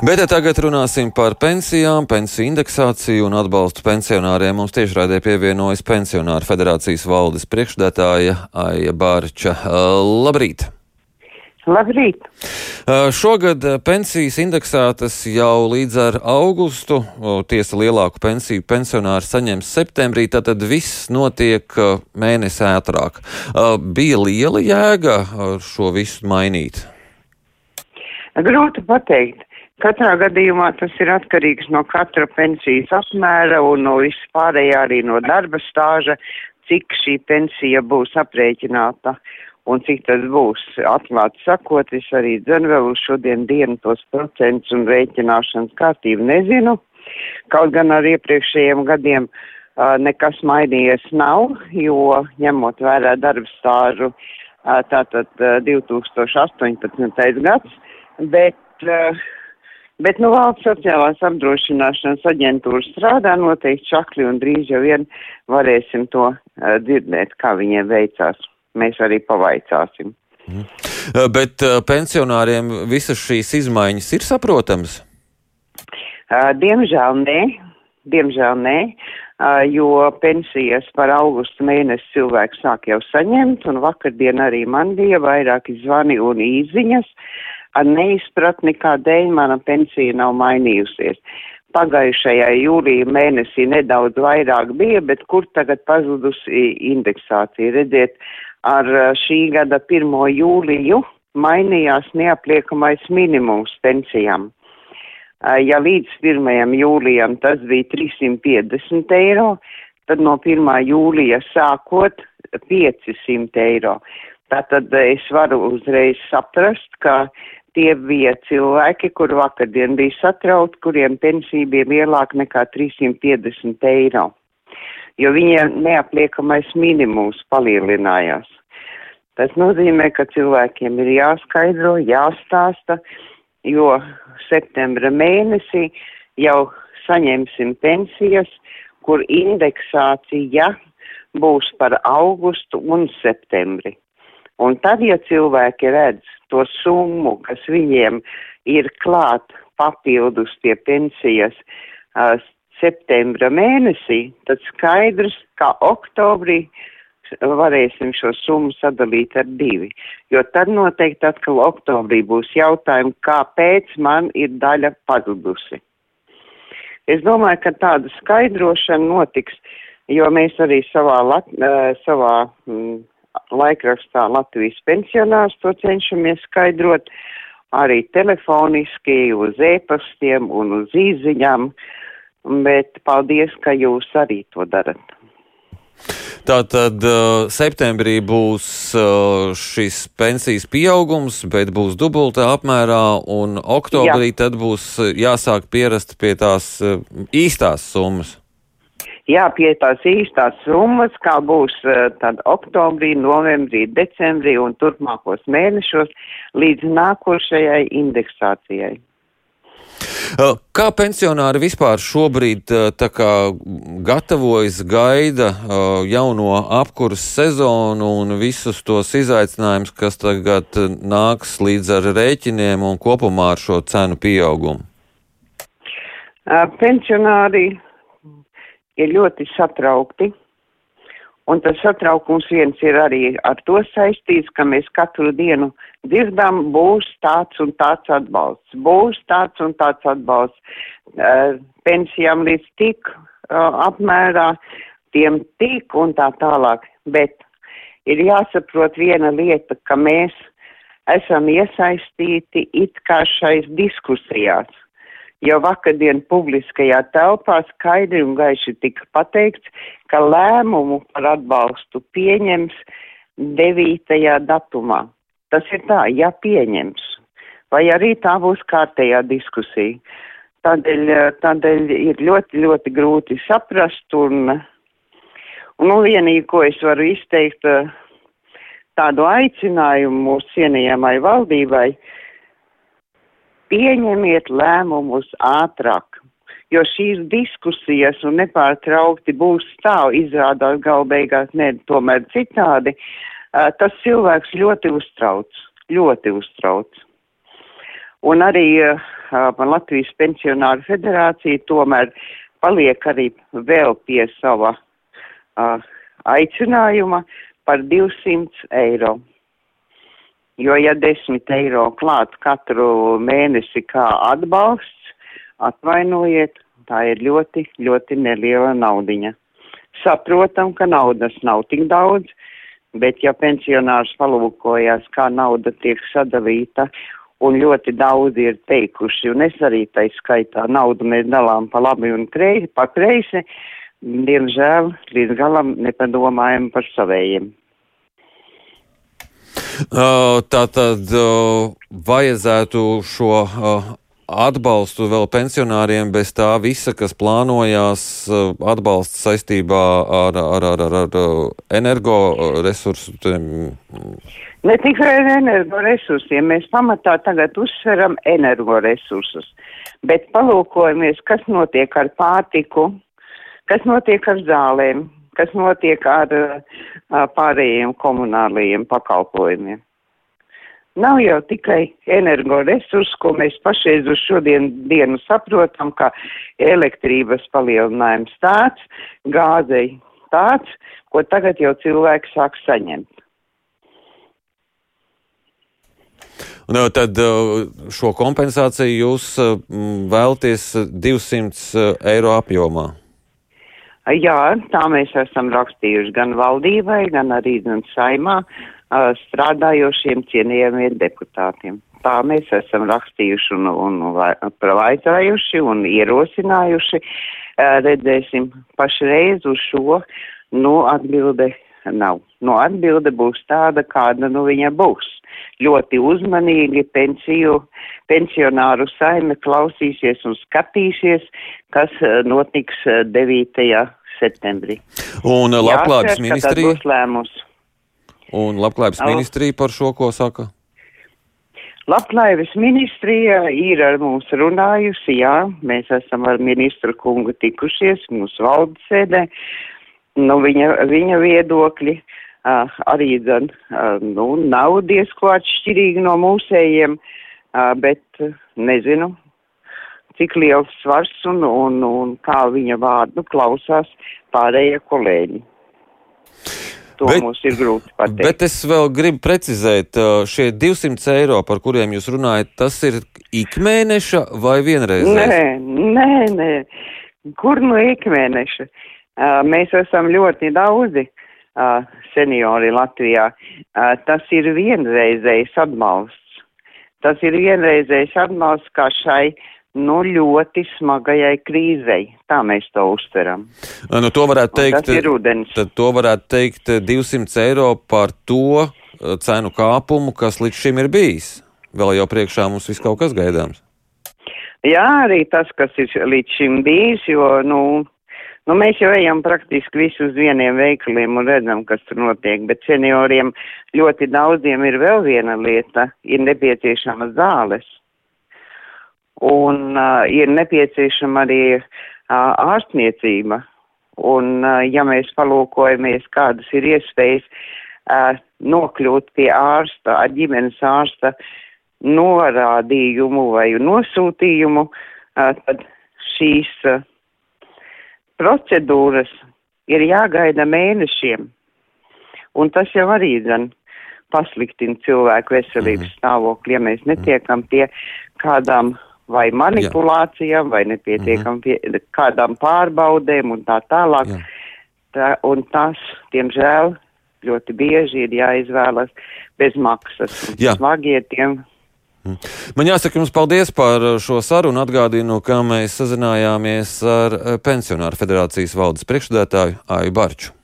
Bet tagad runāsim par pensijām, pensiju indeksāciju un atbalstu pensionāriem. Mums tiešraidē pievienojas Pensionāru federācijas valdes priekšdētāja Aija Bārča. Labrīt! Labrīt! Šogad pensijas indeksētas jau līdz ar augustu. Tiesa lielāku pensiju pensionāri saņems septembrī, tātad viss notiek mēnesi ātrāk. Bija liela jēga šo visu mainīt? Grūti pateikt. Katrā gadījumā tas ir atkarīgs no katra pensijas apmēra un no vispārējā arī no darba stāža, cik šī pensija būs aprēķināta un cik tas būs. Atklāti sakot, es arī dzen vēl uz šodien dienu tos procentus un rēķināšanas kārtību nezinu. Kaut gan ar iepriekšējiem gadiem uh, nekas mainījies nav, jo ņemot vērā darba stāžu, uh, tātad uh, 2018. gads, bet uh, Bet nu, valsts sociālās apdrošināšanas aģentūra strādā noteikti čakli un drīz jau vien varēsim to uh, dzirdēt, kā viņiem veicās. Mēs arī pavaicāsim. Mm. Bet uh, pensionāriem visas šīs izmaiņas ir saprotamas? Uh, diemžēl nē, diemžēl nē, uh, jo pensijas par augustu mēnesi cilvēks sāk jau saņemt, un vakardien arī man bija vairāki zvani un īziņas. Uh, ar neizpratni, kādēļ mana pensija nav mainījusies. Pagājušajā jūlija mēnesī nedaudz vairāk bija, bet kur tagad pazudusi indeksācija? Redziet, ar šī gada 1. jūliju mainījās neapliekamais minimums pensijām. Ja līdz 1. jūlijam tas bija 350 eiro, tad no 1. jūlija sākot 500 eiro. Tātad es varu uzreiz saprast, ka Tie bija cilvēki, kur vakardien bija satrauti, kuriem pensija bija lielāka nekā 350 eiro, jo viņiem neapliekamais minimums palielinājās. Tas nozīmē, ka cilvēkiem ir jāskaidro, jāstāsta, jo septembra mēnesī jau saņemsim pensijas, kur indeksācija būs par augustu un septembri. Un tad, ja cilvēki redz to summu, kas viņiem ir klāt papildus pie pensijas uh, septembra mēnesī, tad skaidrs, ka oktobrī varēsim šo summu sadalīt ar divi. Jo tad noteikti atkal oktobrī būs jautājumi, kāpēc man ir daļa pazudusi. Es domāju, ka tāda skaidrošana notiks, jo mēs arī savā, lat, savā mm, laikrakstā Latvijas pensionārs to cenšamies skaidrot arī telefoniski uz ēpastiem un uz īziņām, bet paldies, ka jūs arī to darat. Tātad uh, septembrī būs uh, šis pensijas pieaugums, bet būs dubultā apmērā, un oktobrī Jā. tad būs jāsāk pierast pie tās uh, īstās summas jāpie tās īstās summas, kā būs eh, tad oktobrī, novembrī, decembrī un turpmākos mēnešos līdz nākošajai indeksācijai. Kā pensionāri vispār šobrīd kā, gatavojas, gaida jauno apkursu sezonu un visus tos izaicinājumus, kas tagad nāks līdz ar rēķiniem un kopumā ar šo cenu pieaugumu? Pensionāri ir ļoti satraukti. Un tas satraukums viens ir arī ar to saistīts, ka mēs katru dienu dzirdam, būs tāds un tāds atbalsts, būs tāds un tāds atbalsts uh, pensijām līdz tik uh, apmērā, tiem tik un tā tālāk. Bet ir jāsaprot viena lieta, ka mēs esam iesaistīti it kā šais diskusijās jau vakardien publiskajā telpā skaidri un gaiši tika pateikts, ka lēmumu par atbalstu pieņems 9. datumā. Tas ir tā, ja pieņems, vai arī tā būs kārtējā diskusija. Tādēļ, tādēļ ir ļoti, ļoti grūti saprast un, un nu, vienīgi, ko es varu izteikt, tādu aicinājumu mūsu cienījamai valdībai, uh, pieņemiet lēmumus ātrāk, jo šīs diskusijas un nepārtraukti būs stāv, izrādās galbeigās, ne, tomēr citādi, tas cilvēks ļoti uztrauc, ļoti uztrauc. Un arī uh, Latvijas pensionāru federācija tomēr paliek arī vēl pie sava aicinājuma par 200 eiro. Jo, ja 10 eiro klāt katru mēnesi kā atbalsts, atvainojiet, tā ir ļoti, ļoti neliela naudiņa. Saprotam, ka naudas nav tik daudz, bet ja pensionārs palūkojas, kā nauda tiek sadalīta, un ļoti daudzi ir teikuši, un es arī tai skaitā naudu mēs dalām pa labi un kreisi, pa kreisi, diemžēl līdz galam nepadomājam par savējiem. Tā tad vajadzētu šo atbalstu vēl pensionāriem bez tā visa, kas plānojās atbalsts saistībā ar, ar, ar, ar, ar energoresursu. Ne tikai ar energoresursiem, mēs pamatā tagad uzsveram energoresursus, bet palūkojamies, kas notiek ar pārtiku, kas notiek ar zālēm, kas notiek ar pārējiem komunālajiem pakalpojumiem. Nav jau tikai energoresursi, ko mēs pašreiz uz šodien dienu saprotam, ka elektrības palielinājums tāds, gāzei tāds, ko tagad jau cilvēki sāk saņemt. Nu, tad šo kompensāciju jūs vēlties 200 eiro apjomā? Jā, tā mēs esam rakstījuši gan valdībai, gan arī gan saimā strādājošiem cienījamiem deputātiem. Tā mēs esam rakstījuši un, un, un pravaicājuši un ierosinājuši. Redzēsim pašreiz uz šo, nu, atbilde nav. Nu, atbilde būs tāda, kāda nu viņa būs. Ļoti uzmanīgi pensiju, pensionāru saime klausīsies un skatīsies, kas notiks 9 septembrī. Un uh, labklājības ministrija? Un labklājības ministrija par šo ko saka? Labklājības ministrija ir ar mums runājusi, jā, mēs esam ar ministru kungu tikušies mūsu valdes sēdē. Nu, viņa, viņa viedokļi uh, arī, gan, uh, nu, nav diezko atšķirīgi no mūsējiem, uh, bet, uh, nezinu, cik liels svars un, un, un kā viņa vārdu klausās pārējie kolēģi. To bet, mums ir grūti pateikt. Bet es vēl gribu precizēt, šie 200 eiro, par kuriem jūs runājat, tas ir ikmēneša vai vienreizējs? Nē, nē, nē. Kur no ikmēneša? Mēs esam ļoti daudzi seniori Latvijā. Tas ir vienreizējs atbalsts. Tas ir vienreizējs atbalsts kā šai nu, ļoti smagajai krīzei. Tā mēs to uztveram. Nu, to varētu teikt, tas ir ūdens. Tad to varētu teikt 200 eiro par to cenu kāpumu, kas līdz šim ir bijis. Vēl jau priekšā mums viss kaut kas gaidāms. Jā, arī tas, kas ir līdz šim bijis, jo, nu, nu mēs jau ejam praktiski visu uz vieniem veikaliem un redzam, kas tur notiek, bet senioriem ļoti daudziem ir vēl viena lieta, ir nepieciešama zāles un uh, ir nepieciešama arī uh, ārstniecība. Un, uh, ja mēs palūkojamies, kādas ir iespējas uh, nokļūt pie ārsta, ar ģimenes ārsta norādījumu vai nosūtījumu, uh, tad šīs uh, procedūras ir jāgaida mēnešiem. Un tas jau arī gan pasliktina cilvēku veselības mm. stāvokli, ja mēs netiekam pie kādām vai manipulācijām, Jā. vai nepietiekam -hmm. pie kādām pārbaudēm un tā tālāk. Jā. Tā, un tas, diemžēl, ļoti bieži ir jāizvēlas bez maksas. Jā. Smagietiem mhm. Man jāsaka jums paldies par šo sarunu. Atgādinu, ka mēs sazinājāmies ar Pensionāru federācijas valdes priekšstādātāju Aju Barču.